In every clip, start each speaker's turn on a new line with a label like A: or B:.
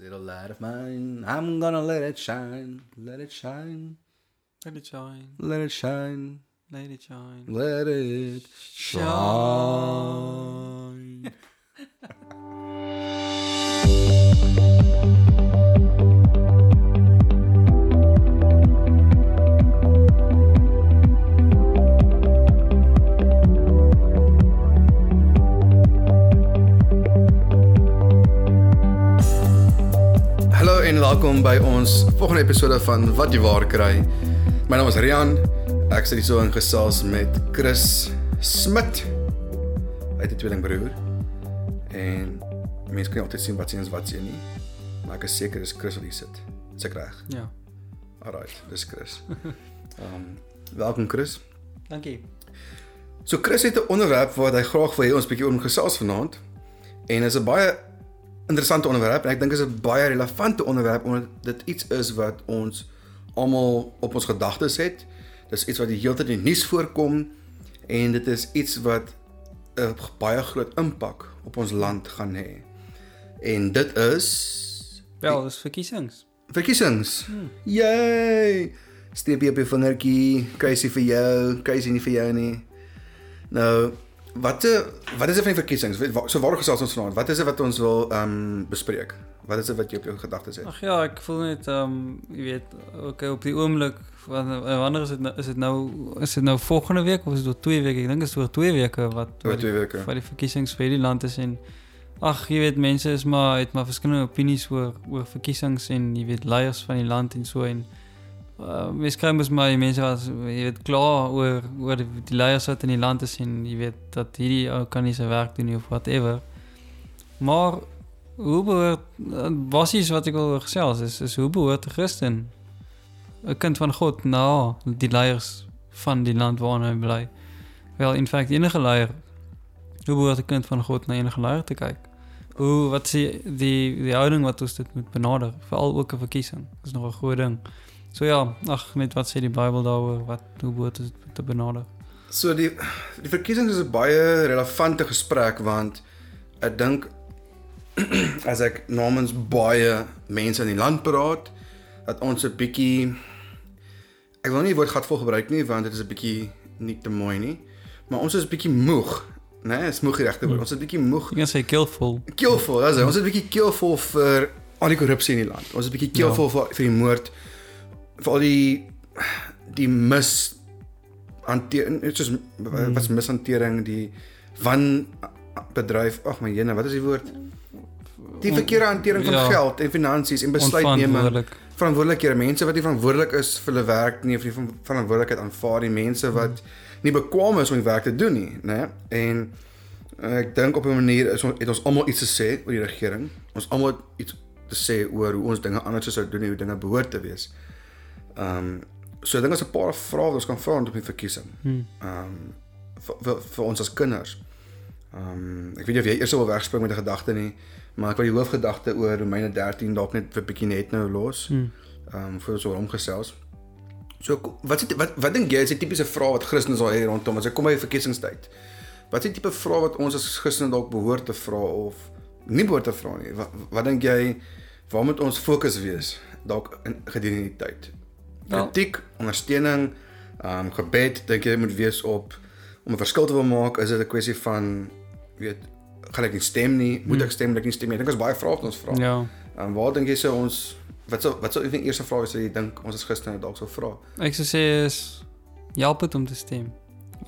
A: little light of mine, I'm gonna let it shine, let it shine,
B: Let it shine,
A: let it shine,
B: let it shine.
A: let it shine. Hallo welkom by ons volgende episode van Wat jy waar kry. My naam is Rian. Ek sit hier so in gesels met Chris Smit. Hy het 'n tweelingbroer. En mense kan nie altyd sien wat sien is wat sien nie. Maar ek is seker dis Chris wat hier sit. Is ek reg?
B: Ja,
A: Alright, dis Chris. Ehm um, welkom Chris.
B: dankie.
A: So Chris het 'n onderwerp wat hy graag wil hê ons bietjie oor gesels vanaand. En is 'n baie interessante onderwerp en ek dink is 'n baie relevante onderwerp omdat dit iets is wat ons almal op ons gedagtes het. Dis iets wat die hele tyd in die nuus voorkom en dit is iets wat 'n baie groot impak op ons land gaan hê. En dit is
B: Wel, dis verkiesings.
A: verkiesings. Hmm. Yay! Steepie op jou vingertjie, crazy vir jou, crazy nie vir jou nie. Nou, wat wat is dit van die verkiesings? So waar gesels ons vanaand? Wat is dit wat ons wil ehm um, bespreek? Wat is dit wat jy op jou gedagtes het?
B: Ag ja, ek voel net ehm um, jy weet, okay, op die oomblik wanneer wanneer is dit nou is dit nou is dit nou volgende week of is dit oor 2 weke? Ek dink dit is oor 2 weke wat
A: Oor
B: wat die,
A: 2 weke.
B: wat die verkiesings vir hierdie land is en ag, jy weet mense is maar het maar verskillende opinies oor oor verkiesings en jy weet leiers van die land en so en uh, mens kry mos maar die mense wat jy weet klaar oor oor die, die leiers wat in die land is en jy weet dat hierdie ou kan nie sy werk doen nie of whatever. Maar hoe behoort basies wat ek wil gesels is is hoe behoort 'n Christen 'n kind van God na die leiers van die land waarin hy bly. Wel in feite enige leier hoe behoort 'n kind van God na enige leier te kyk? Hoe wat is die die, die houding wat ons dit moet benader, veral ook 'n verkiesing. Dis nog 'n groot ding. So ja, ag net wat sê die Bybel daaroor wat hoe behoort dit te benader?
A: So die die verkiesings is 'n baie relevante gesprek want ek dink as ek namens baie mense in die land praat dat ons 'n bietjie ek wil nie die woord gatvol gebruik nie want dit is 'n bietjie nie te mooi nie maar ons is 'n bietjie moeg nee, is moeg regte woord ons is 'n bietjie moeg
B: Ek kan sê keelvol.
A: keelvol dis hy. ons is 'n bietjie keelvol vir al die korrupsie in die land ons is 'n bietjie keelvol ja. vir, vir die moord vir al die die mis hanteer soos
B: Hmm.
A: wat's mishantering die wan bedryf ag my jene wat is die woord? Die verkeerde hantering van
B: Ja.
A: geld en finansies en besluitneming. Verantwoordelikhede mense wat nie verantwoordelik is vir hulle werk nie of nie verantwoordelikheid aanvaar nie mense wat nie bekwam is om die werk te doen nie nê en eh, ek dink op 'n manier is ons het ons almal iets te sê oor die regering. Ons almal iets te sê oor hoe ons dinge anders sou doen en hoe dinge behoort te wees um, so ek dink as 'n paar vrae wat ons kan vra rondom die verkiesing
B: Hmm.
A: ehm um, vir, vir, vir ons as kinders. Ehm um, ek weet nie of jy eers wil wegspring met 'n gedagte nie, maar ek wil die hoofgedagte oor Romeine 13 dalk net vir 'n bietjie net nou los.
B: Hmm.
A: Ehm um, voor ons oor omgesels. So ko- wat is die- wat wat dink jy is die tipiese vraag wat Christene sal hê rondom as ek kom by verkiesingstyd? Wat is die tipe vraag wat ons as Christene dalk behoort te vra of nie behoort te vra nie? Wat, wat dink jy waar moet ons fokus wees dalk in gedurende die tyd?
B: Wel-
A: Kritiek, ondersteuning, ehm um, gebed dink jy moet wees op om 'n verskil te wil maak, is dit 'n kwessie van weet gaan ek nie stem nie, moet ek stem, moet ek nie stem nie. Ek dink ons baie vrae wat ons vra.
B: Ja.
A: Ehm um, waar dink jy sou ons wat sou wat sou die eerste vraag wees wat jy dink ons as Christene dalk sou vra?
B: Ek sou sê is help dit om te stem.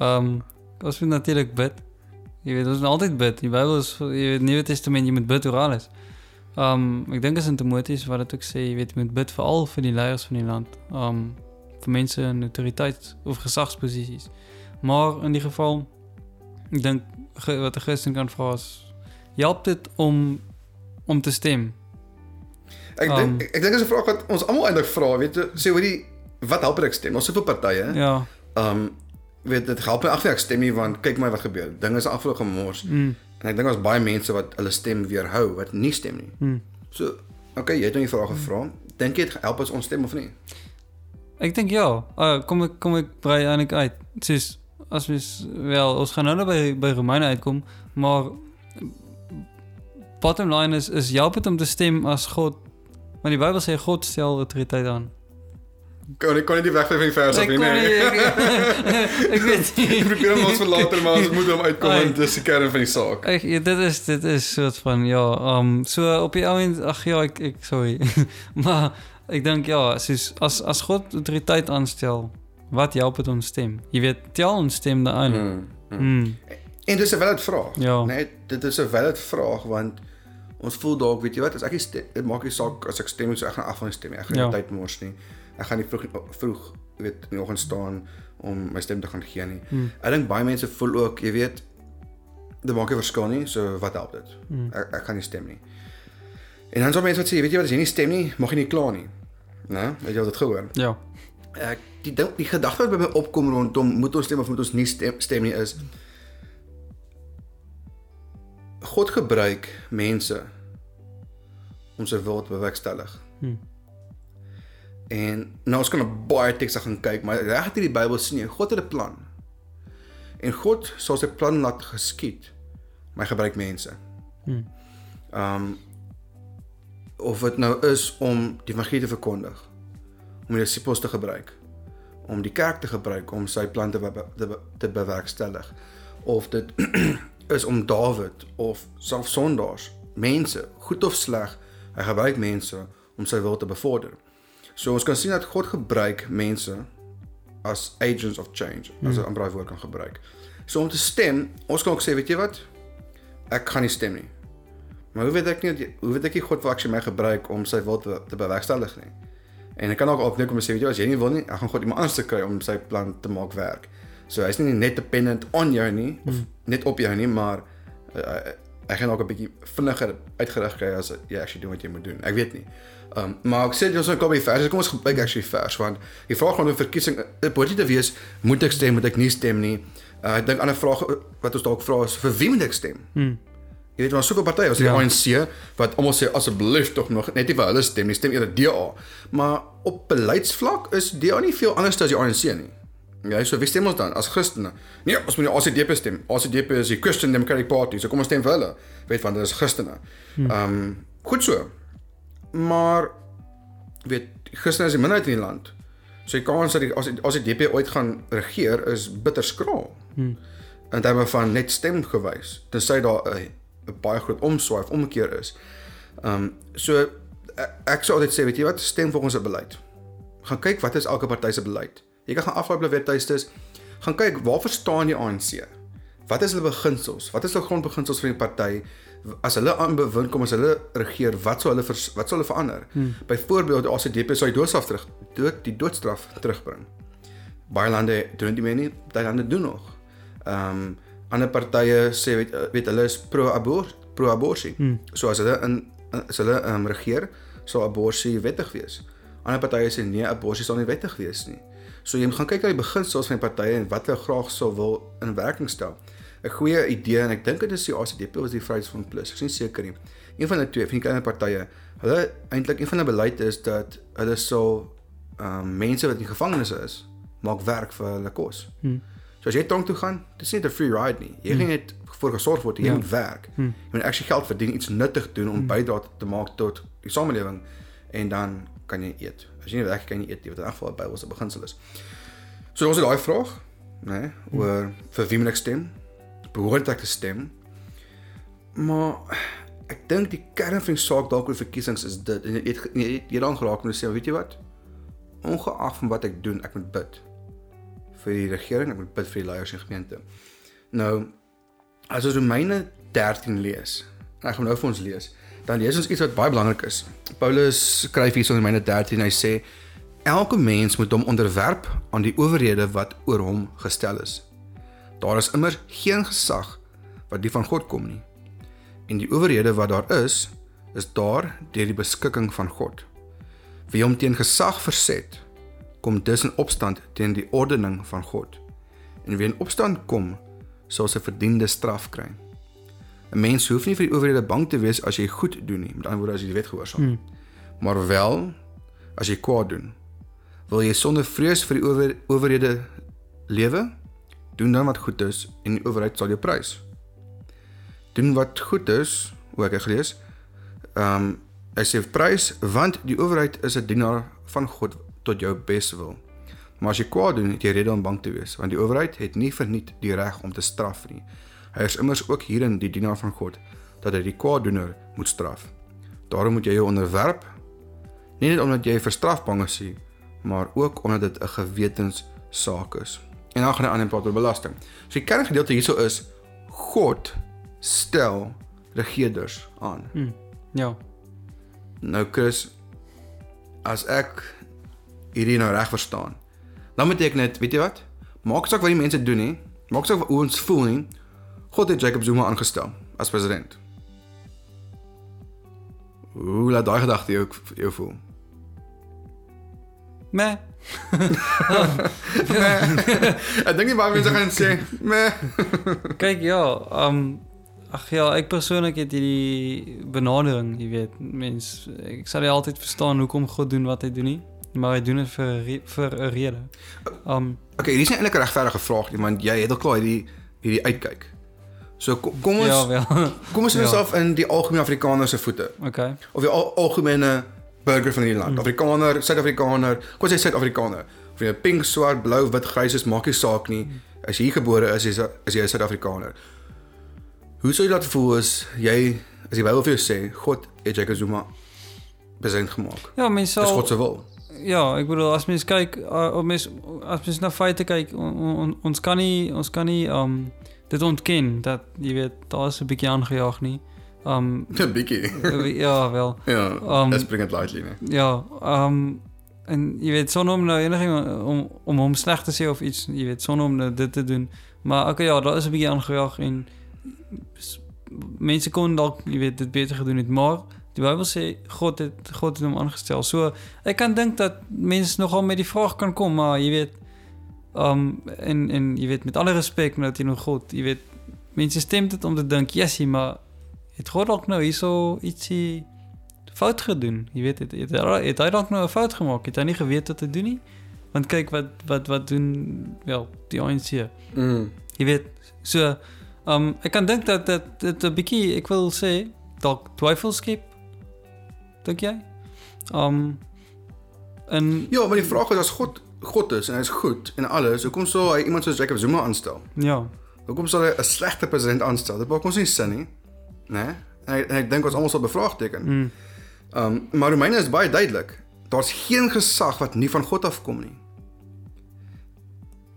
B: Ehm um, ons moet natuurlik bid. Jy weet ons moet altyd bid. Die Bybel is jy weet Nuwe Testament jy moet bid oor alles. Ehm um, ek dink as in Timoteus wat dit ook sê, jy weet moet bid veral vir die leiers van die land. Ehm um, vir mense in autoriteit of gesagsposisies. Maar in die geval ek dink wat 'n Christen kan vra is help dit om om te stem.
A: Ek
B: Um,
A: dink ek, ek dink dis 'n vraag wat ons almal eintlik vra, weet jy, sê hoorie wat help ek stem? Ons sit op partye.
B: Ja.
A: Ehm um, weet dit help my ag ek stem nie want kyk my wat gebeur. Dinge is afloop gemors
B: Mm,
A: en ek dink daar's baie mense wat hulle stem weerhou wat nie stem nie.
B: mm.
A: So, okay, jy het nou die vraag gevra. Dink jy dit help as ons stem of nie?
B: Ek dink ja. Uh, kom ek kom ek brei eintlik uit. Soos as mens wel ons gaan nou nou by by Romeine uitkom, maar bottom line is is help dit om te stem as God want die Bybel sê God stel autoriteit aan.
A: Kan ek kan nie die weg van die vers af
B: Ek
A: nie.
B: kon
A: nee.
B: ek, ek weet
A: Ek
B: nie.
A: probeer hom ons vir later maar ons moet hom uitkom
B: Ai.
A: en dis die kern van die saak.
B: Ek ja, dit is dit is soort van ja, um so op die ouend ag ja, ek ek sorry. maar ek dink ja, soos as as God autoriteit aanstel, wat help dit ons stem? Jy weet, tel ons stem daarin.
A: Mm. mm.
B: Mm.
A: En dis 'n valid vraag.
B: Ja.
A: Nee, dit is 'n valid vraag want ons voel dalk, weet jy wat, as ek nie stem, dit maak nie saak as ek stem so ek gaan af van die stem. Ek gaan nie
B: Ja.
A: tyd mors nie. Ek gaan nie vroeg vroeg weet in die oggend staan om my stem te gaan gee nie.
B: Mm.
A: Ek dink baie mense voel ook, jy weet, dit maak nie verskil nie, so wat help dit?
B: Mm.
A: Ek ek gaan nie stem nie. En dan sal mense wat sê, weet jy wat, as jy nie stem nie, mag jy nie kla nie. Né? Weet jy wat dit gehoor?
B: Ja.
A: Ek die ding, die gedagte wat by my opkom rondom moet ons stem of moet ons nie stem, stem nie is God gebruik mense om sy wil te bewerkstellig.
B: Hm.
A: En nou ons kan op baie tekste gaan kyk, maar reg uit die Bybel sien jy God het 'n plan. En God sal sy plan laat geskied. Maar hy gebruik mense.
B: Hm.
A: Um of dit nou is om die evangelie te verkondig, om die disippels te gebruik, om die kerk te gebruik om sy plan te be te, te bewerkstellig, of dit is om Dawid of self sondaars, mense, goed of sleg, hy gebruik mense om sy wil te bevorder. So ons kan sien dat God gebruik mense as agents of change, as 'n ander woord kan gebruik. So om te stem, ons kan ook sê, weet jy wat? Ek gaan nie stem nie. Maar hoe weet ek nie hoe weet ek nie God wil actually my gebruik om sy wil te, te bewerkstellig nie? En ek kan ook opneem om te sê weet jy as jy nie wil nie, ek gaan God iemand anders kry om sy plan te maak werk. So hy's nie net dependent on jou nie of
B: Hmm.
A: net op jou nie, maar uh, hy gaan ook 'n bietjie vinniger uitgerig kry as jy actually doen wat jy moet doen. Ek weet nie. Um, maar ek sê jy ons kan by vers. Kom ons gebruik actually vers want die vraag rondom verkiesing dit behoort nie te wees moet ek stem, moet ek nie stem nie. Uh, ek dink 'n ander vraag wat ons dalk vra is vir wie moet ek stem?
B: Hm.
A: Jy weet maar soveel partye, ons het
B: Ja.
A: die ANC wat almal sê asseblief tog nog net nie vir hulle stem nie, stem eerder DA. Maar op beleidsvlak is DA nie veel anders as die ANC nie. Ja, so wie stem ons dan as Christene? Nee, ons moet die ACDP stem. ACDP is die Christian Democratic Party, so kom ons stem vir hulle. Weet van dit is Christene. Ehm um, goed so. Maar weet Christene is die minderheid in die land. So die kans dat die ACDP ooit gaan regeer is bitter skraal.
B: Hm.
A: In terme van net stem gewys. Tensy daar 'n baie groot omswaai of omkeer is. Ehm um, so ek, ek sou altyd sê, weet jy wat, stem volgens 'n beleid. Gaan kyk wat is elke party se beleid. Jy kan gaan aflaai op hulle webtuistes. Gaan kyk waar verstaan die ANC? Wat is hulle beginsels? Wat is hulle grondbeginsels van die party? As hulle aan bewind kom as hulle regeer, wat sou hulle vers, wat sou hulle verander? Hmm. Byvoorbeeld die ACDP sou die doodstraf terug dood die doodstraf terugbring. Baie lande doen dit nie baie lande doen nog. Ehm um, ander partye sê weet weet hulle is pro-abortus pro-abortus.
B: Hmm.
A: So as hulle in as hulle ehm um, regeer, sal abortus wettig wees. Ander partye sê nee, abortus sal nie wettig wees nie. So jy moet gaan kyk na die beginsels van die partye en wat hulle graag sou wil in werking stel. 'n Goeie idee en ek dink dit is die ACDP of die Vryheidsfront Plus, ek is nie seker nie. Een van die twee van die kleiner partye, hulle eintlik een van hulle beleide is dat hulle sal ehm um, mense wat in gevangenes is, maak werk vir hulle kos.
B: Hm.
A: So as jy tronk toe gaan, dit is nie 'n free ride nie. Jy gaan net voor gesorg word, jy
B: Ja.
A: moet werk.
B: Hm.
A: Jy moet actually geld verdien, iets nuttig doen om bydra te maak tot die samelewing en dan kan jy eet. As jy nie werk kan jy eet nie, wat in elk geval 'n Bybelse beginsel is. So ons het daai vraag, né, nee, oor vir wie moet ek stem? Behoort ek te stem? Maar ek dink die kern van die saak dalk oor verkiesings is dit en jy het jy het hier dan geraak te sê, weet jy wat? Ongeag van wat ek doen, ek moet bid vir die regering, ek moet bid vir die leiers in gemeente. Nou as ons Romeine 13 lees, en ek gaan nou vir ons lees, dan lees ons iets wat baie belangrik is. Paulus skryf hier in Romeine 13 hy sê elke mens moet hom onderwerp aan die owerhede wat oor hom gestel is. Daar is immer geen gesag wat nie van God kom nie. En die owerhede wat daar is, is daar deur die beskikking van God. Wie hom teen gesag verset, kom dus in opstand teen die ordening van God. En wie in opstand kom, sal sy verdiende straf kry. 'n Mens hoef nie vir die owerhede bang te wees as jy goed doen nie, met ander woorde as jy die wet gehoorsaam. Hmm. Maar wel as jy kwaad doen. Wil jy sonder vrees vir die ower, owerhede lewe? Doen dan wat goed is en die owerheid sal jou prys. Doen wat goed is hoe ek het gelees. Ehm um, hy sê prys want die owerheid is 'n dienaar van God tot jou beswil. Maar as jy kwaad doen, het jy rede om bang te wees, want die owerheid het nie verniet die reg om te straf nie. Hy is immers ook hierin die dienaar van God dat hy die kwaaddoener moet straf. Daarom moet jy jou onderwerp nie net omdat jy vir straf bang is nie, maar ook omdat dit 'n gewetenssaak is. En dan gaan hy aan en praat oor belasting. So die kerngedeelte hierso is God stel regerders aan.
B: Mm. Ja.
A: Nou Chris, as ek hierdie nou reg verstaan, dan beteken dit, weet jy wat? Maak saak wat die mense doen nie, maak saak hoe ons voel nie. God het Jacob Zuma aangestel as president. Hoe laat daai gedagte jou jou voel?
B: Nee.
A: ek dink nie baie mense gaan sê, "Meh."
B: Kyk ja, um ag ja, ek persoonlik het hierdie benadering, jy weet, mens ek sal nie altyd verstaan hoekom God doen wat hy doen nie, maar hy doen dit vir vir 'n rede. Um
A: Okay, hier is nie eintlik 'n regverdige vraag nie, want jy het al klaar hierdie hierdie uitkyk. So kom, kom ons
B: ja wel.
A: kom ons
B: ja.
A: ja. af in die algemene Afrikaner se voete
B: okay.
A: of die al, algemene burger van hierdie land. Afrikaner, Suid-Afrikaner, kom ons sê Suid-Afrikaner. Of jy pink, swart, blou, wit, grys is, maak nie saak nie. As jy hier gebore is, is jy is jy 'n Suid-Afrikaner. Hoe sou jy laat voel as jy as die Bybel vir jou sê God het Jacob Zuma president gemaak?
B: Ja, mense
A: Dis
B: sal
A: God se wil.
B: Ja, ek bedoel as mens kyk uh, mens as mens na feite kyk, on, on, ons kan nie ons kan nie um dit ontken dat jy weet daar is 'n bietjie aangejaag nie. Um
A: 'n bietjie.
B: ja, wel.
A: Ja,
B: Um,
A: let's bring it lightly, nee.
B: Ja, um en jy weet sonder om nou eniging om om hom sleg te sê of iets, jy weet sonder om nou dit te doen. Maar okay ja, daar is 'n bietjie aangejaag en s- mense kon dalk jy weet dit beter gedoen het, maar die Bybel sê God het God het hom aangestel. So ek kan dink dat mense nogal met die vraag kan kom, maar jy weet um en en jy weet met alle respek nou teenoor God, jy weet mense stem dit om te dink, "Jessie, maar het God dalk nou hierso ietsie fout gedoen. Jy weet het het, het, het hy dalk nou 'n fout gemaak. Het hy nie geweet wat te doen nie? Want kyk wat wat wat doen wel die ANC.
A: Mm.
B: Jy weet so um ek kan dink dat dat dit 'n bietjie ek wil sê dalk twyfel skep. Dink jy? Um en
A: Ja, maar die vraag is as God God is en hy is goed en alles, hoekom sou hy iemand soos Jacob Zuma aanstel?
B: ja.
A: Hoekom sal hy 'n slegte president aanstel? Dit maak ons nie sin nie. Né? En ek, en ek dink ons almal sal bevraagteken.
B: Mm,
A: Um maar Romeine is baie duidelik. Daar's geen gesag wat nie van God afkom nie.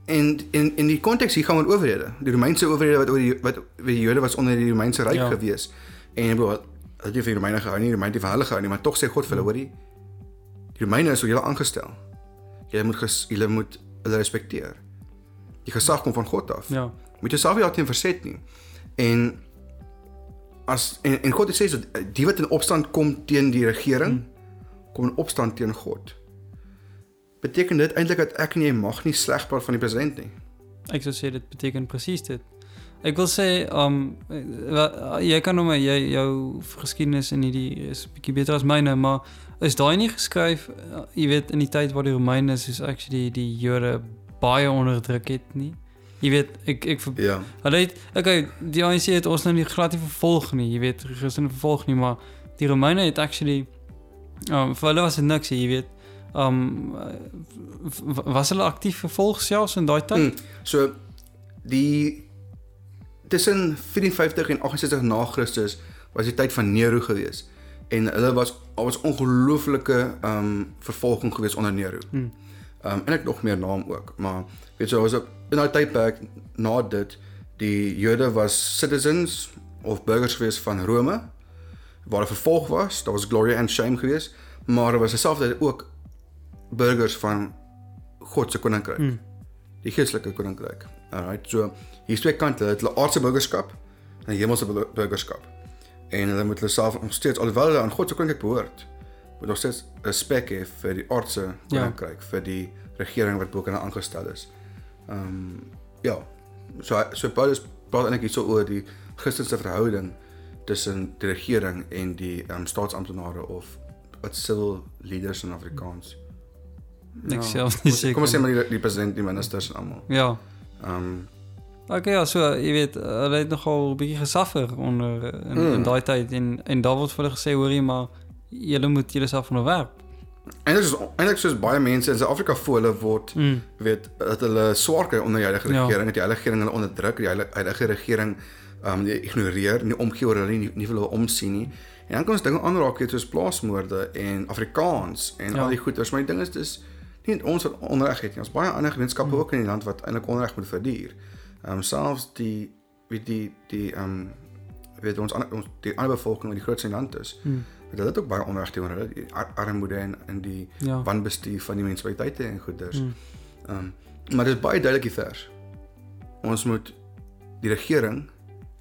A: En in in die konteks hier gaan oor owerhede. Die Romeinse owerhede wat oor die wat oor die Jode was onder die Romeinse ryk
B: Ja.
A: gewees. En ek bedoel, het nie vir die Romeine gehou nie, die Romeine van hulle gehou nie, maar tog sê God vir hulle, hoorie, die Romeine is vir julle aangestel. Julle moet ges, julle moet hulle respekteer. Die gesag kom van God af
B: ja.
A: moet jouself nie daarteen verset nie. En as en, en God het sê dat die wat in opstand kom teen die regering hmm. kom in opstand teen God. Beteken dit eintlik dat ek en jy mag nie sleg praat van die president nie?
B: Ek sou sê dit beteken presies dit. Ek wil sê um jy kan nou maar jy jou geskiedenis in hierdie is bietjie beter as myne, maar is daai nie geskryf uh, jy weet in die tyd waar die Romeine is actually die Jode baie onderdruk het nie. Jy weet ek ek
A: Ja.
B: hulle het okay, die ANC het ons nou nie glad nie vervolg nie, jy weet, Christene vervolg nie, maar die Romeine het actually um vir hulle was dit niks, jy weet. Um was hulle aktief vervolg selfs in daai tyd?
A: Mm. So die tussen 54 en 68 na Christus was die tyd van Nero gewees. En hulle was al was ongelooflike um vervolging gewees onder Nero.
B: Hmm.
A: Um en ek nog meer naam ook, maar weet jy, was op in daai tydperk na dit die Jode was citizens of burgers gewees van Rome waar hulle vervolg was, daar was glory and shame gewees, maar daar was terselfdertyd ook burgers van God se koninkryk.
B: Hmm.
A: Die geestelike koninkryk. Alright, so hier's twee kante, hulle het hulle aardse burgerskap en hemelse bur- burgerskap. En hulle moet hulle self nog steeds alhoewel hulle aan God se koninkryk behoort, moet nog steeds respek hê vir die aardse koninkryk, ja. vir die regering wat bo kan aangestel is. Ehm um, ja. So so Paulus praat eintlik hierso oor die Christelike verhouding tussen die regering en die ehm um, staatsamptenare of wat civil leaders in Afrikaans.
B: Ek self nie seker.
A: Kom ons sê maar die, die president, die ministers en almal.
B: Ja.
A: Ehm um,
B: Okay, ja, so jy weet, hulle het nogal 'n bietjie gesuffer onder in,
A: Mm.
B: in daai tyd en en daar word vir hulle gesê hoorie maar julle moet julleself onderwerp.
A: Eintlik soos eintlik soos baie mense in Suid-Afrika voel hulle word
B: Mm.
A: weet dat hulle swaar kry onder die huidige
B: Ja.
A: regering, dat die huidige regering hulle onderdruk, die huidige- huidige regering ehm um, die ignoreer, nie omgee oor hulle nie, nie vir hulle omsien nie. En dan kom ons dinge aanraak weet soos plaasmoorde en Afrikaans en
B: Ja.
A: al die goeters, maar die ding is dis nie ons wat onreg het nie. Ons baie ander gemeenskappe
B: Mm.
A: ook in die land wat eintlik onreg moet verduur. Ehm um, selfs die weet die die ehm um, weet ons ander ons die ander bevolking wat die grootste in die land is.
B: Mm.
A: Hulle het ook baie onreg teenoor hulle, die ar armoede en en die
B: Ja.
A: wanbestuur van die munisipaliteite en goeders.
B: Mm.
A: Ehm um, maar dit is baie duidelik die vers. Ons moet die regering,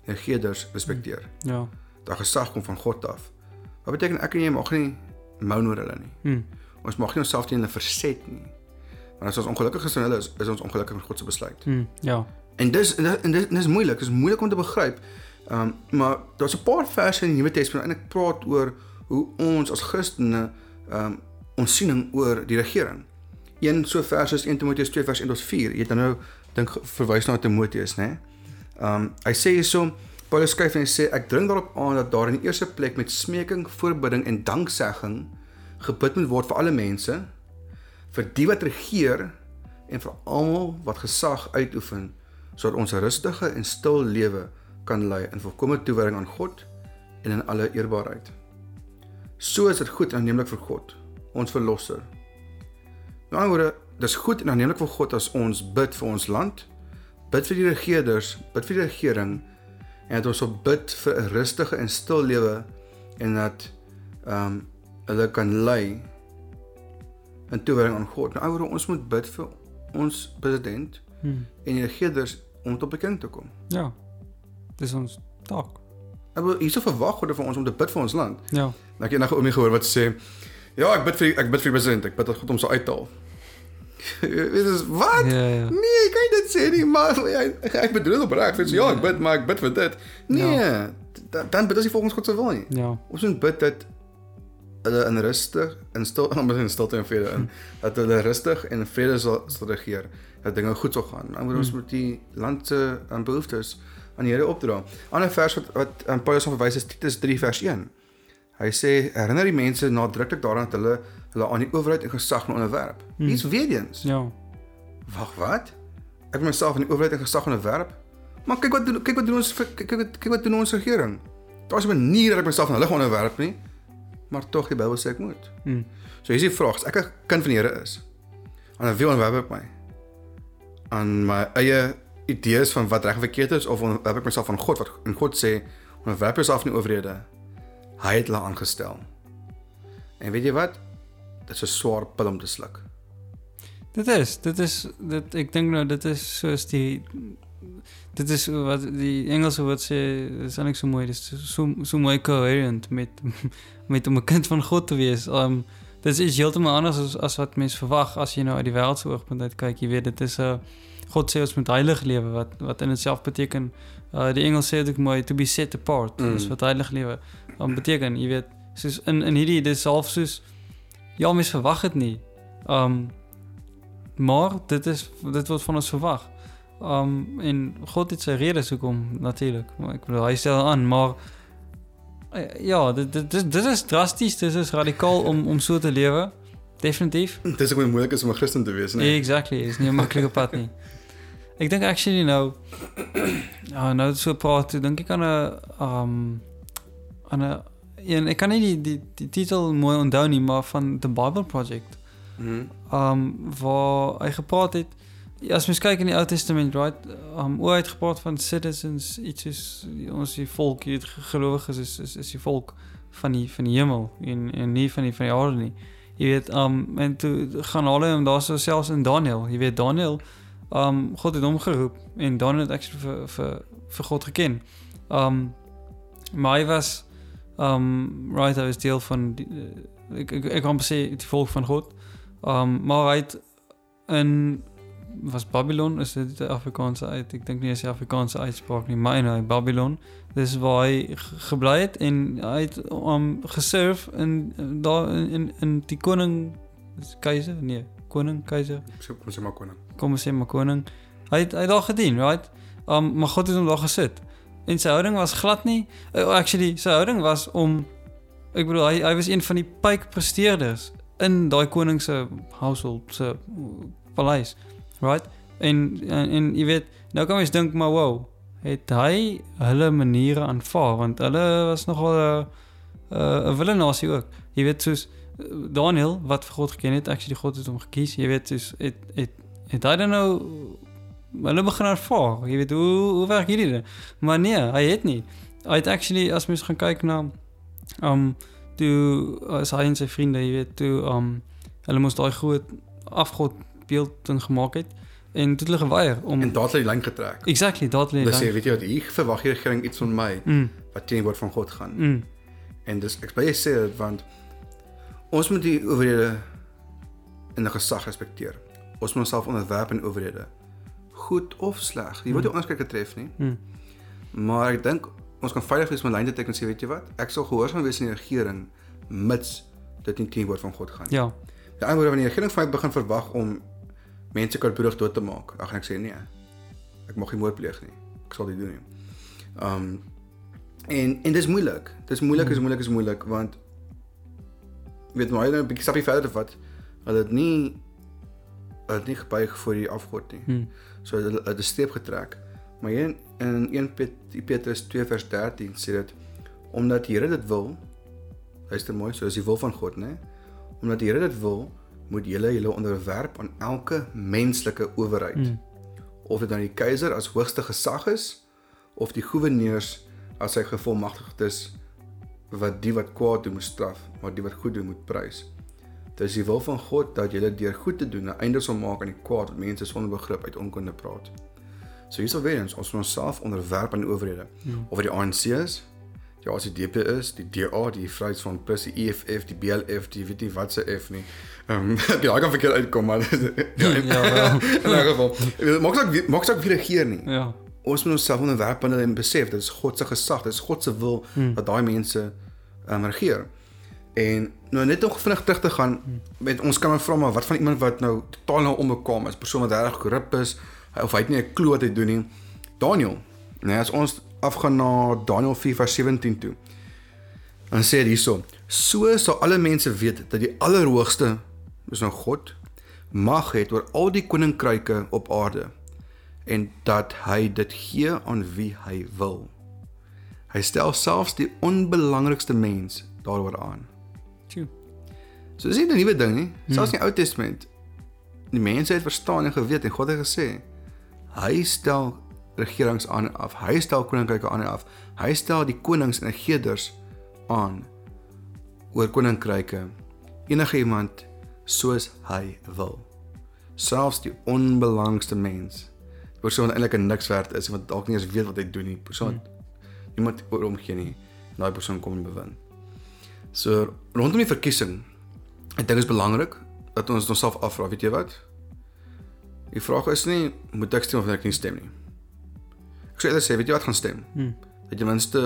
A: die regerders respekteer.
B: Ja.
A: Dat gesag kom van God af. Wat beteken ek en jy mag nie moun oor hulle nie.
B: Mm.
A: Ons mag nie onsself teen hulle verset nie. Want as ons ongelukkig is in hulle is, is ons ongelukkig met God se besluit.
B: Mm. Ja.
A: En dis en dis, en dis, en dis moeilik, dis moeilik om te begryp. Ehm um, maar daar's 'n paar verse in die Nuwe Testament en ek praat oor hoe ons as Christene ehm um, ons siening oor die regering. Een so vers is 1 Timoteus 2 vers 1 tot 4. Jy het nou dink verwys na Timoteus, né? Ehm hy sê hierso Paulus skryf en hy sê ek dring daarop aan dat daar in die eerste plek met smeking, voorbidding en danksegging gebid moet word vir alle mense, vir die wat regeer en vir almal wat gesag uitoefen sodat ons rustige en stil lewe kan lei in volkomme toewyding aan God en in alle eerbaarheid. So is dit goed en aanneemlik vir God, ons verlosser. Met ander woorde, dis goed en aanneemlik vir God as ons bid vir ons land, bid vir die regerders, bid vir die regering en dat ons op bid vir 'n rustige en stil lewe en dat ehm um, hulle kan lei in toewyding aan God. Nou ouer ons moet bid vir ons president
B: Mm.
A: en die regerders om tot bekend te kom.
B: Ja. Dis ons taak.
A: Ek wil hierso verwag God van ons om te bid vir ons land.
B: Ja.
A: Nou ek het eendag oomie gehoor wat sê ja, ek bid vir ek bid vir die president, ek bid dat God hom sal uithaal. Dit is wat?
B: Ja, ja.
A: Nee, ek kan dit sê nie, maar hy, ek bedoel dit opreg. Ek sê ja, ek bid, maar ek bid vir dit. Nee, dan, dan bid ons nie volgens God se wil nie.
B: Ja.
A: Ons moet bid dat hulle in rustig en stil in stilte en vrede in dat hulle rustig en in vrede sal, sal regeer dat dinge goed sal gaan. Dan moet ons
B: Hmm.
A: met die land se um, behoeftes aan die Here opdra. Ander vers wat wat um, Paulus aan verwys is Titus 3 vers 1. Hy sê herinner die mense nadruklik daaraan dat hulle hulle aan die owerheid en gesag moet onderwerp.
B: Hmm.
A: Iets weer eens.
B: Ja.
A: Wag, wat? Ek moet myself aan die owerheid en gesag onderwerp? Maar kyk wat doen kyk wat doen ons kyk kyk wat kyk wat doen ons regering. Daar's 'n manier dat ek myself aan hulle gaan onderwerp nie. Maar tog die Bybel sê ek moet.
B: Mm.
A: So hier is die vraag, as ek 'n kind van die Here is, aan wie onderwerp ek my? Aan my eie idees van wat reg en verkeerd is of onderwerp ek myself aan God wat en God sê onderwerp jouself nie owerhede. Hy het hulle aangestel. En weet jy wat? Dit is 'n swaar pil om te sluk.
B: Dit is, dit is dit ek dink nou dit is soos die dit is wat die Engelse woord sê, is eintlik so mooi, dis so so mooi coherent met met om 'n kind van God te wees. Um dit is heeltemal anders as as wat mense verwag as jy nou uit die wêreld se oogpunt uit kyk. Jy weet dit is 'n uh, God sê ons moet heilig lewe wat wat in itself beteken uh die Engels sê dit ook mooi to be set apart.
A: Mm.
B: Mm. Dis wat heilig lewe um, beteken, jy weet, soos in in hierdie dis half soos ja, mense verwag dit nie. Um maar dit is dit word van ons verwag. Um en God het sy redes hoekom natuurlik. Maar ek bedoel hy stel aan, maar eh, ja, dit dit dit, dit is drasties, dit is radikaal om om so te lewe. Definitief.
A: Dit is ook baie moeilik om 'n Christen te wees,
B: Nee, exactly, is nie 'n maklike pad nie. Ek dink actually nou ja, nou dat so praat, dink ek aan 'n um aan 'n een ek kan nie die die, die titel mooi onthou nie, maar van The Bible Project.
A: Mhm.
B: um waar hy gepraat het ja, as mens kyk in die Ou Testament right um hoe hy het gepraat van citizens iets is ons die volk hier gelowiges is is is die volk van die van die hemel en en nie van die van die aarde nie jy weet um en toe gaan hulle hom daar so selfs in Daniel jy weet Daniel um God het hom geroep en Daniel het actually vir vir vir God geken um maar hy was um right hy was deel van die, eh, ek ek, ek kan sê die volk van God Um maar hy het in was Babylon is dit die Afrikaanse uit. Ek dink nie is die Afrikaanse uitspraak nie, maar nou Babylon. Dis waar hy ge- gebly het en hy het um geserve in in- daar in in, in die koning is keiser? Nee, koning, keiser
A: So kom sê maar koning.
B: kom ons sê maar koning. Hy het, hy het daar gedien, right? Um maar God het hom daar gesit. En sy houding was glad nie uh, actually sy houding was om ek bedoel hy hy was een van die pyk presteerders in daai koning se household se paleis. Right? En, en en jy weet, nou kan mens dink maar wow, het hy hulle maniere aanvaar want hulle was nogal 'n 'n 'n willenasie ook. Jy weet soos eh, Daniel wat vir God geken het, actually God het hom gekies. Jy weet soos het het het hy dan nou hulle begin aanvaar. Jy weet hoe hoe werk hierdie ding? Maar nee, hy het nie. Hy het actually as mens gaan kyk na um toe as hy en sy vriende, jy weet, toe um hulle moes daai groot afgod beeld ding gemaak het en toe het hulle geweier om
A: En daar het hulle die lyn getrek.
B: Exactly, daar het hulle die
A: sê, weet jy wat, hier verwag die regering iets van my
B: Mm,
A: wat teen die woord van God gaan.
B: mm,
A: En dis ek baie sê dit want ons moet die owerhede in 'n gesag respekteer. Ons moet onsself onderwerp aan owerhede. Goed of sleg. Jy word nie ons kyk getref nie.
B: mm,
A: Maar ek dink ons kan veilig wees met lyn te teken en sê, weet jy wat? Ek sal gehoorsaam wees aan die regering mits dit nie teen die woord van God gaan nie.
B: ja.
A: Die ander wanneer die regering van my begin verwag om mense kalboedig dood te maak, dan gaan ek sê nee. Ek mag nie moord pleeg nie. Ek sal dit doen nie. Um en en dis moeilik. Dis moeilik, is moeilik, is moeilik want weet maar jy 'n bietjie stapie verder vat. Hulle het nie hulle het nie gebuig voor die afgod nie.
B: Mm,
A: So hulle het 'n streep getrek. Maar hier in 1 Pet- Petrus 2 vers 13 sê dit omdat die Here dit wil. Luister mooi, so is die wil van God, né? Omdat die Here dit wil, moet julle julle onderwerp aan elke menslike owerheid.
B: mm,
A: Of dit dan die keiser as hoogste gesag is of die goewerneurs as sy gevolmagtigdes wat die wat kwaad doen moet straf, maar die wat goed doen moet prys. Dit is die wil van God dat julle deur goed te doen 'n einde sal maak aan die kwaad wat mense sonder begrip uit onkunde praat. So hierso weer eens, ons moet onsself onderwerp aan die owerhede.
B: mm,
A: Of dit die ANC is, die ACDP is, die DA, die Vryheidsfront Plus, die EFF, die BLF, die weet nie wat se F nie. Ehm um, ja, kan verkeerd uitkom maar ja, in,
B: Ja, wel.
A: in 'n geval. Maak saak maak saak wie regeer nie.
B: ja.
A: Ons moet onsself onderwerp aan en besef dit is God se gesag, dit is God se wil
B: Hmm.
A: dat daai mense ehm um, regeer. En nou net nog vinnig terug te gaan met ons kan vra maar wat van iemand wat nou totaal nou onbekwaam is, persoon wat regtig korrup is of hy het nie 'n klou wat hy doen nie. Daniel. Nee, as ons afgaan na Daniel 4:17 toe. Dan sê dit hierso: So sal alle mense weet dat die Allerhoogste, dis nou God, mag het oor al die koninkryke op aarde en dat hy dit gee aan wie hy wil. Hy stel selfs die onbelangrikste mens daaroor aan. So dis nie 'n nuwe ding nie. Selfs in die Ou Testament die mense het verstaan en geweet en God het gesê hy stel regerings aan af. Hy stel koninkryke aan af. Hy stel die konings en regerders aan oor koninkryke. Enige iemand soos hy wil. Selfs die onbelangrikste mens. Die persoon wat eintlik niks werd is wat dalk nie eens weet wat hy doen nie. Persoon wat niemand oor hom gee nie. En daai persoon kom en bewin. So rondom die verkiesing ek dink dit is belangrik dat ons onsself afvra, weet jy wat? Die vraag is nie moet ek stem of ek nie stem nie. Ek sou eerder sê, weet jy wat gaan stem?
B: Mm,
A: Dat jy minste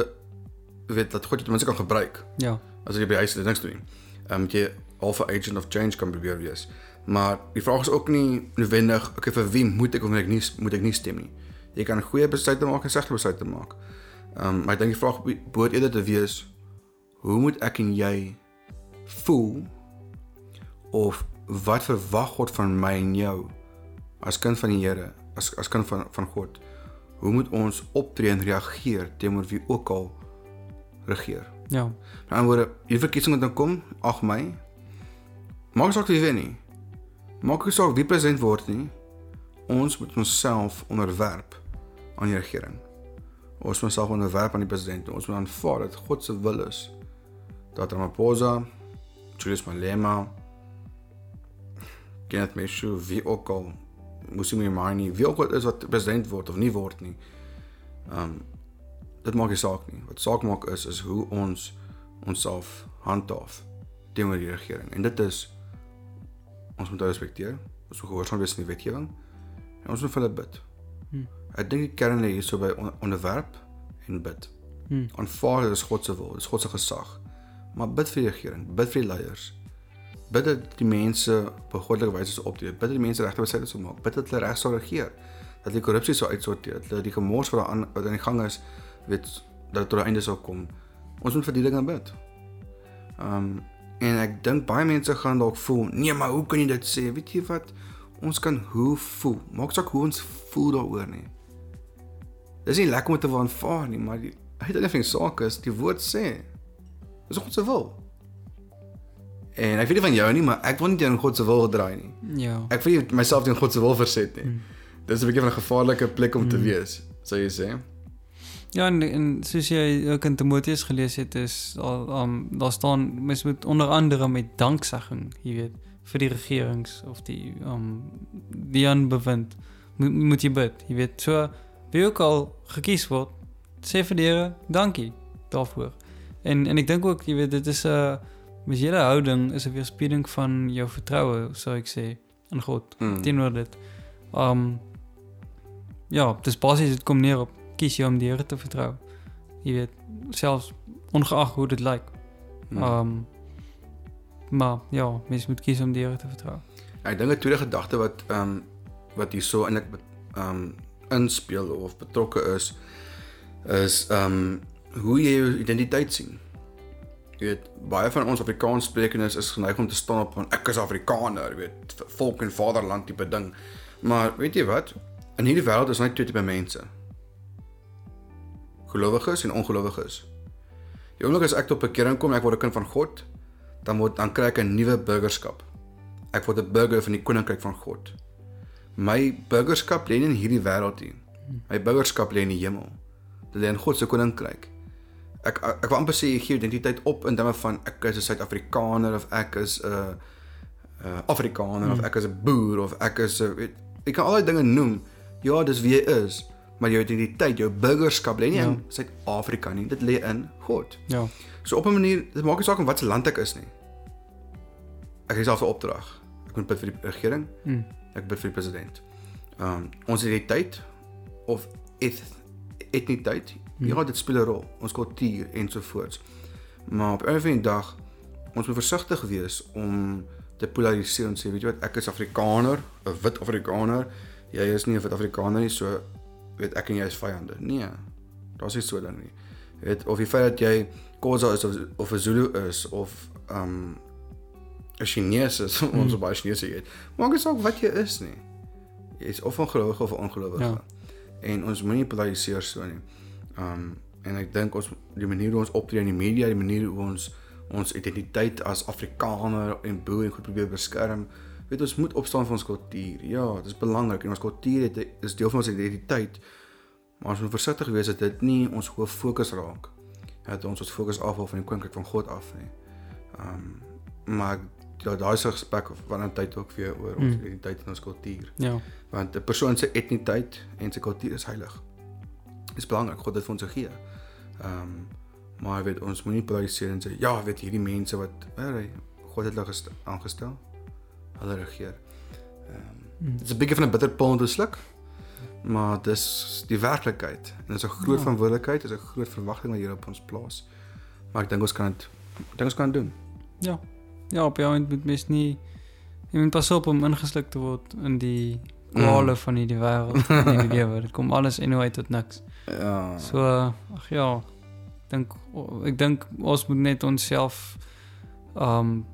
A: weet dat God dit minste kan gebruik
B: ja.
A: as jy by huis en niks doen nie. Ehm um, jy alpha agent of change kan probeer wees. Maar die vraag is ook nie noodwendig okay vir wie moet ek of moet ek nie moet ek nie stem nie. Jy kan goeie besluite maak en slegte besluite maak. Ehm um, maar ek dink die vraag behoort eerder te wees hoe moet ek en jy voel of wat verwag God van my en jou as kind van die Here, as as kind van van God? Hoe moet ons optree en reageer teenoor wie ook al regeer?
B: Ja.
A: Met ander woorde, hierdie verkiesing wat dan kom, 8 Mei. Maak saak wie wen nie. Maak nie saak wie president word nie. Ons moet onsself onderwerp aan die regering. Ons moet onsself onderwerp aan die president. Ons moet aanvaar dat God se wil is dat Ramaphosa, Julius Malema, Kenneth Meshu, wie ook al, Musimi Maimane, wie ook al is wat president word of nie word nie. Um dit maak nie saak nie. Wat saak maak is is hoe ons onsself handhaaf teenoor die regering. En dit is ons moet respekteer. Ons moet gehoorsaam wees aan die wetgewing en ons moet vir hulle bid.
B: Hmm.
A: Ek dink die kern lê hierso by on onderwerp en bid.
B: Hmm.
A: Aanvaar dit is God se wil, dit is God se gesag. Maar bid vir die regering, bid vir die leiers. Bid dat die mense goddelike wyse sal optree. Bid dat die mense regte besluite sal maak. Bid dat hulle reg sal regeer. dat die korrupsie sou uitsorteer, dat die gemors wat aan wat aan die gang is, weet dat dit tot 'n einde sou kom. Ons moet vir die dinge bid. Um en ek dink baie mense gaan dalk voel, nee, maar hoe kan jy dit sê? Weet jy wat? Ons kan hoe voel. Maak saak hoe ons voel daaroor nie. Dis nie lekker om te aanvaar nie, maar die uiteindelik van die saak is die woord sê dis God se wil. En ek weet nie van jou nie, maar ek wil nie teen God se wil gedraai nie.
B: Ja.
A: Ek wil nie myself teen God se wil verset nie.
B: Mm.
A: Dis 'n bietjie van 'n gevaarlike plek om te
B: Mm.
A: wees, sou jy sê.
B: Ja, en, en soos jy ook in Timoteus gelees het, is al um, daar staan mens moet onder andere met danksegging, jy weet, vir die regerings of die um die aanbewind moet moet jy bid, jy weet. So wie ook al gekies word, sê vir die Here dankie daarvoor. En en ek dink ook, jy weet, dit is 'n mens hele houding is 'n weerspieëling van jou vertroue, sou ek sê, in God
A: Mm.
B: teenoor dit. Um ja, dis basies dit kom neer op kies jy om die Here te vertrou. Jy weet, selfs ongeag hoe dit lyk.
A: Mm.
B: Um maar ja, mens moet kies om die Here te vertrou.
A: Ek dink 'n tweede gedagte wat ehm um, wat hierso eintlik ehm um, inspel of betrokke is is ehm um, hoe jy jou identiteit sien. Jy weet, baie van ons Afrikaans sprekendes is geneig om te staan op van ek is Afrikaner, jy weet, volk en vaderland tipe ding. Maar weet jy wat? In hierdie wêreld is net twee tipe mense. Gelowiges en ongelowiges. Die oomblik as ek tot bekering kom ek word 'n kind van God, dan word dan kry ek 'n nuwe burgerskap. Ek word 'n burger van die koninkryk van God. My burgerskap lê nie in hierdie wêreld nie. My burgerskap lê in die hemel. Dit lê in God se koninkryk. Ek ek, ek wil amper sê jy gee identiteit op in terme van ek is 'n Suid-Afrikaner of ek is 'n uh, uh, Afrikaner mm. of ek is 'n boer of ek is 'n weet jy kan al daai dinge noem. Ja, dis wie jy is, maar jou identiteit, jou burgerskap lê nie
B: Ja.
A: in Suid-Afrika nie. Dit lê in God.
B: Ja.
A: So op 'n manier, dit maak nie saak in watter land ek is nie. Ek het self 'n opdrag. Ek moet bid vir die regering,
B: Mm.
A: ek bid vir die president. Um ons identiteit of eth, etniteit,
B: Hmm.
A: Ja, dit speel 'n rol. Ons kultuur ensovoorts. Maar op 'n of ander dag ons moet versigtig wees om te polariseer en sê, weet jy wat, ek is Afrikaner, 'n wit Afrikaner. Jy is nie 'n wit Afrikaner nie, so weet ek en jy is vyande. Nee. Daar's nie so ding nie. Weet of die feit dat jy Khoza is of of 'n Zulu is of um 'n Chinese is, mm. ons baie Chinese het. Maak nie saak wat jy is nie. Jy is of 'n gelowige of 'n ongelowige.
B: Ja.
A: En ons moenie polariseer so nie. Um en ek dink ons die manier hoe ons optree in die media, die manier hoe ons ons identiteit as Afrikaner en boer en goed probeer beskerm. Weet ons moet opstaan vir ons kultuur. Ja, dit is belangrik en ons kultuur het is deel van ons identiteit. Maar ons moet versigtig wees dat dit nie ons hoof fokus raak. Dat ons ons fokus afhaal van die koninkryk van God af nie. Um maar ja, daai is 'n gesprek of wanneer tyd ook weer oor ons
B: Mm.
A: identiteit en ons kultuur.
B: Ja.
A: Want 'n persoon se etniteit en sy kultuur is heilig. Dis belangrik God het vir ons gegee. Ehm um, maar weet ons moenie polariseer en sê ja, weet hierdie mense wat hey, God het hulle gest- aangestel. Hulle regeer. Ehm um,
B: Mm.
A: Dit is 'n bietjie van 'n bitter pil om te sluk. Maar dis die werklikheid. En dit is 'n groot
B: Ja.
A: verantwoordelikheid, is 'n groot verwagting wat hier op ons plaas. Maar ek dink ons kan dit dink ons kan doen.
B: Ja. Ja, op jou end moet mens nie jy moet pas op om ingesluk te word in die kwale
A: Mm.
B: van hierdie wêreld, in hierdie lewe. Dit kom alles en uit tot niks.
A: Ja.
B: So ag ja, ek dink ek dink ons moet net onsself ehm um,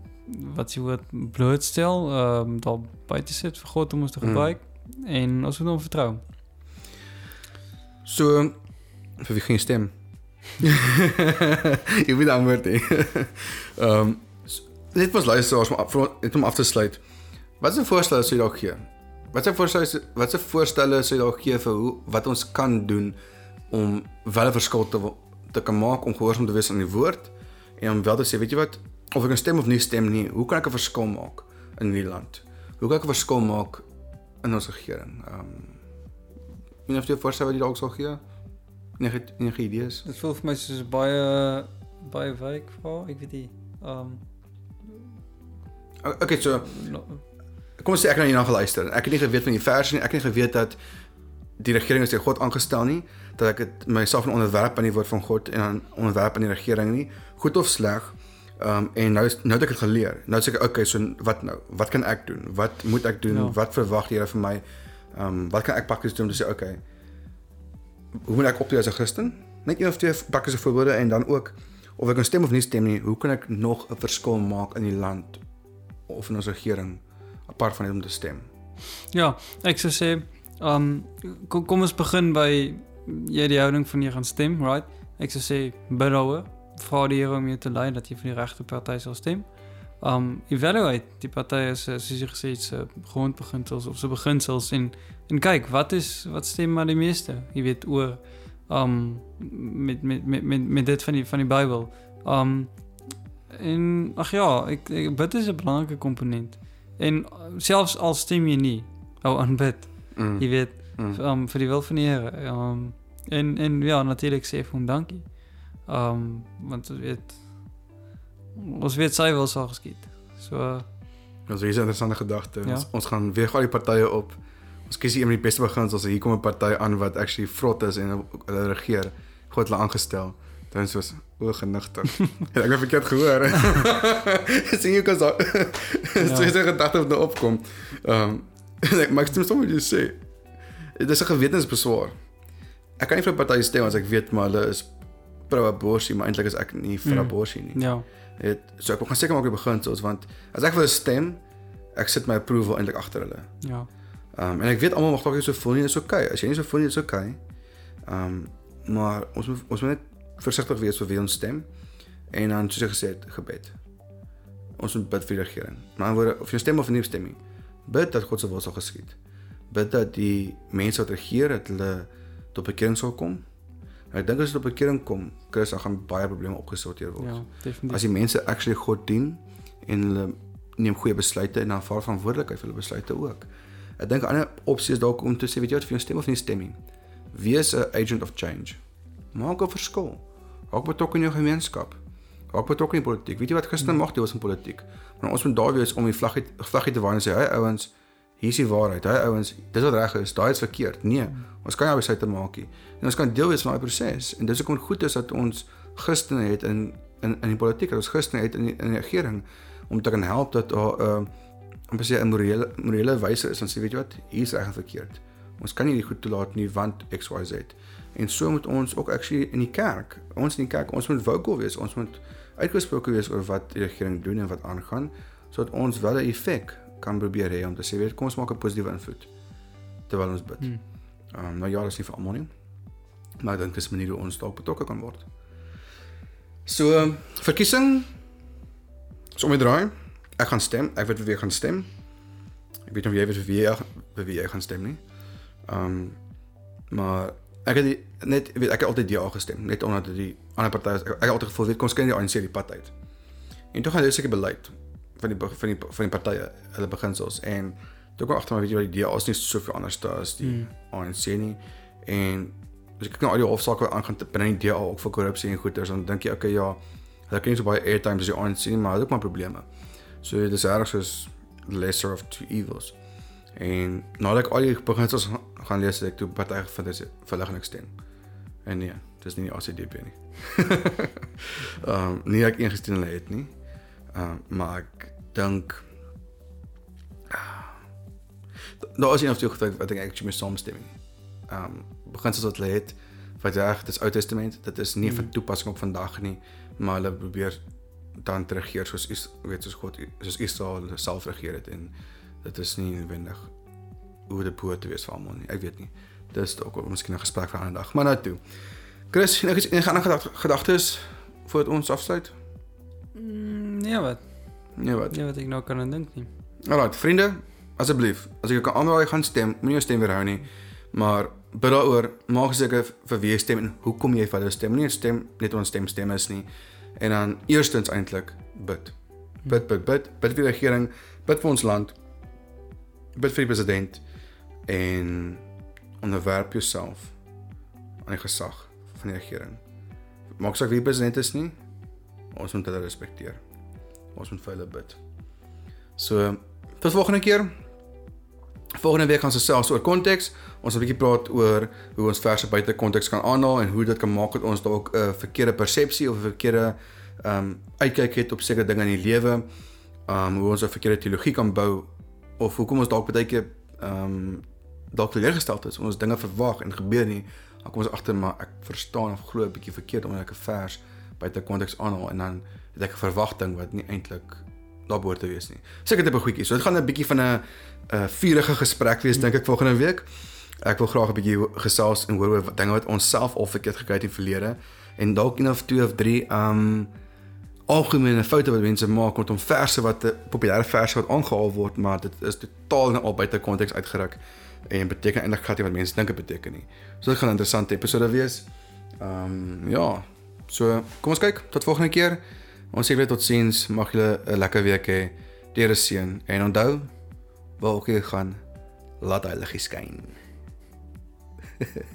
B: wat jy woord blootstel, ehm um, daar buite sit vir God om ons te
A: Mm.
B: gebruik en ons moet hom vertrou.
A: So vir wie jy stem? jy weet antwoord. Ehm net was luisteraars maar vir net om af te sluit. Wat is 'n voorstel sou jy dalk gee? Wat is 'n voorstel wat 'n voorstelle sou jy dalk gee vir hoe wat ons kan doen om wel 'n verskil te te kan maak om gehoorsaam te wees aan die woord en om wel te sê, weet jy wat, of ek kan stem of nie stem nie, hoe kan ek 'n verskil maak in hierdie land? Hoe kan ek 'n verskil maak in ons regering? Ehm um, Enige jy voorstel wat jy dalk sal gee? Enige enige idees?
B: Dit voel vir my soos 'n baie baie wyk vir, ek weet nie. Ehm um,
A: Okay, so kom ons sê ek het nou hierna geluister. Ek het nie geweet van die vers nie. Ek het nie geweet dat die regering is deur God aangestel nie, dat ek dit myself in onderwerp aan die woord van God en aan onderwerp aan die regering nie, goed of sleg. Ehm um, en nou is- nou het ek dit geleer. Nou sê ek okay, so wat nou? Wat kan ek doen? Wat moet ek doen?
B: Ja.
A: Wat verwag die Here vir my? Ehm um, wat kan ek pakkies doen om te sê okay. Hoe moet ek optree as 'n Christen? Net een of twee pakkies voorbeelde en dan ook of ek kan stem of nie stem nie, hoe kan ek nog 'n verskil maak in die land of in ons regering apart van net om te stem?
B: Ja, ek sou sê, ehm um, kom, kom ons begin by jy die houding van jy gaan stem, right? Ek sou sê bid daaroor, vra die Here om jou te lei dat jy vir die regte party sal stem. Um evaluate die partye se soos jy gesê het se grondbeginsels of se beginsels en en kyk wat is wat stem maar die meeste, jy weet oor um met met met met, met dit van die van die Bybel. Um en ag ja, ek, ek bid is 'n belangrike komponent. En selfs al stem jy nie, hou aan bid.
A: Mm.
B: Jy weet
A: Mm.
B: um, vir die wil van die Here. Um en en ja, natuurlik sê vir hom dankie. Um want jy weet ons weet sy wil sal geskied. So
A: Ons is 'n interessante gedagte.
B: Ja.
A: Ons, ons gaan weer gou die partye op. Ons kies een van die beste beginsels. Hier kom 'n party aan wat actually vrot is en hulle regeer. God hulle aangestel. Dan soos o genigtig. ek het verkeerd gehoor. sien jy kos. Dis 'n gedagte wat nou opkom. Ehm um, ek maak stem sommer jy sê. Dit is 'n gewetensbeswaar. Ek kan nie vir 'n party stem as ek weet maar hulle is pro-abortus, maar eintlik is ek nie vir
B: Mm.
A: abortus nie.
B: ja.
A: Het so ek wil gaan seker maak die beginsels want as ek vir 'n stem, ek sit my approval eintlik agter hulle.
B: Ja.
A: Ehm um, en ek weet almal mag dalk nie so voel nie, dis oukei. Okay. As jy nie so voel nie, dis oukei. Okay. Ehm um, maar ons moet ons moet net versigtig wees vir wie ons stem en dan soos jy gesê het, gebed. Ons moet bid vir die regering. Maar in woorde of jy stem of nie stem nie, bid dat God se wil sal geskied. Bid dat die mense wat regeer dat hulle tot bekering sal kom. En ek dink as dit op bekering kom, Chris, dan gaan baie probleme opgesorteer word.
B: Ja, definitief.
A: As die mense actually God dien en hulle neem goeie besluite en aanvaar verantwoordelikheid vir hulle besluite ook. Ek dink 'n ander opsie is dalk om te sê weet jy wat vir jou stem of nie stem nie. Wees 'n agent of change. Maak 'n verskil. Raak betrokke in jou gemeenskap. Raak betrokke in politiek. Weet jy wat gister mag deel is in politiek? Maar ons moet daar wees om die vlaggie vlaggie te waai en sê, "Hey ouens, hier is die waarheid. Hey ouens, dis wat reg is. Daai is verkeerd." Nee, ons kan nie besluite maak nie. En ons kan deel wees van daai proses. En dis hoekom goed is dat ons Christene het in in in die politiek, dat ons Christene het in die, in die regering om te kan help dat daar 'n uh, om te sê 'n morele morele wyse is en sê weet jy wat, hier is reg en verkeerd. Ons kan nie dit goed toelaat nie want XYZ. En so moet ons ook actually in die kerk, ons in die kerk, ons moet vocal wees. Ons moet uitgesproke wees oor wat die regering doen en wat aangaan sodat ons wel 'n effek kan probeer hê om te sê weet kom ons maak 'n positiewe invloed terwyl ons bid.
B: Hmm.
A: Ehm um, nou ja, dis nie vir almal nie. Maar ek dink dis 'n manier hoe ons dalk betrokke kan word. So, um, verkiesing om die draai. Ek gaan stem. Ek weet vir wie ek gaan stem. Ek weet nie of jy weet vir wie jy vir wie jy gaan stem nie. Ehm um, maar ek het die, net weet ek het altyd ja gestem, net omdat die ander partye ek, ek het altyd gevoel weet kom kry die ANC die pad uit. En toe gaan jy seker beleid van die van die van die partye, hulle beginsels en toe kom ek agter maar weet jy wat die DA is nie soveel anders as die
B: Hmm.
A: ANC nie. En as ek kyk na al die hofsaake wat aangaan te binne die DA ook vir korrupsie en goeters dan dink jy okay ja, hulle kry nie so baie airtime as die ANC nie, maar hulle het ook maar probleme. So dis erg soos lesser of two evils. En nadat ek al die beginsels gaan lees, het ek toe party gevind is verligting stem. En nee, dis nie die ACDP nie. Ehm um, nie ek ingestel hulle het nie. Ehm um, maar ek dink daar is een of twee goed wat ek actually mee saamstem. Ehm um, beginsels wat hulle het wat reg dis Ou Testament, dit is nie
B: Mhm.
A: van toepassing op vandag nie, maar hulle probeer dan regeer soos is weet soos God soos Israel self regeer het en dit is nie noodwendig hoe dit behoort te wees vir almal nie. Ek weet nie. Dis dalk ook miskien 'n gesprek vir 'n ander dag. Maar nou toe. Chris, nog iets enige ander gedagtes voordat ons afsluit?
B: Mm, nee wat.
A: Nee wat.
B: Nee wat ek nou kan aan dink nie.
A: Alright, vriende, asseblief, as ek kan aanraai gaan stem, moenie jou stem weerhou nie. Maar bid daaroor, maak seker vir wie jy stem en hoekom jy vir hulle stem. Nie stem net ons stem stem is nie. En dan eerstens eintlik bid. Bid, bid, bid, bid vir die regering, bid vir ons land. Bid vir die president en onderwerp jouself aan die gesag van die regering. Maak saak wie die president is nie. Ons moet hulle respekteer. Ons moet vir hulle bid. So, tot volgende keer. Volgende week gaan ons selfs oor konteks. Ons gaan 'n bietjie praat oor hoe ons verse buite konteks kan aanhaal en hoe dit kan maak dat ons dalk 'n verkeerde persepsie of 'n verkeerde ehm um, uitkyk het op sekere dinge in die lewe. Ehm um, hoe ons 'n verkeerde teologie kan bou of hoekom ons dalk baie keer ehm um, dalk teleurgesteld is, ons dinge verwag en gebeur nie, dan kom ons agter maar ek verstaan of glo 'n bietjie verkeerd omdat ek 'n vers buite konteks aanhaal en dan het ek 'n verwagting wat nie eintlik daar behoort te wees nie. Seker tipe goedjies. So dit gaan 'n bietjie van 'n vurige gesprek wees dink ek volgende week. Ek wil graag 'n bietjie gesels en hoor oor dinge wat ons self al verkeerd gekry het in die verlede en dalk een of twee of drie um algemene foute wat mense maak rondom verse wat 'n populêre verse wat aangehaal word, maar dit is totaal en al buite konteks uitgeruk en beteken eintlik glad nie wat mense dink dit beteken nie. So dit gaan 'n interessante episode wees. Um ja. So kom ons kyk tot volgende keer. Ons sê weer totsiens. Mag julle 'n lekker week hê. Deure seën en onthou waar ook jy gaan, laat hy lig skyn.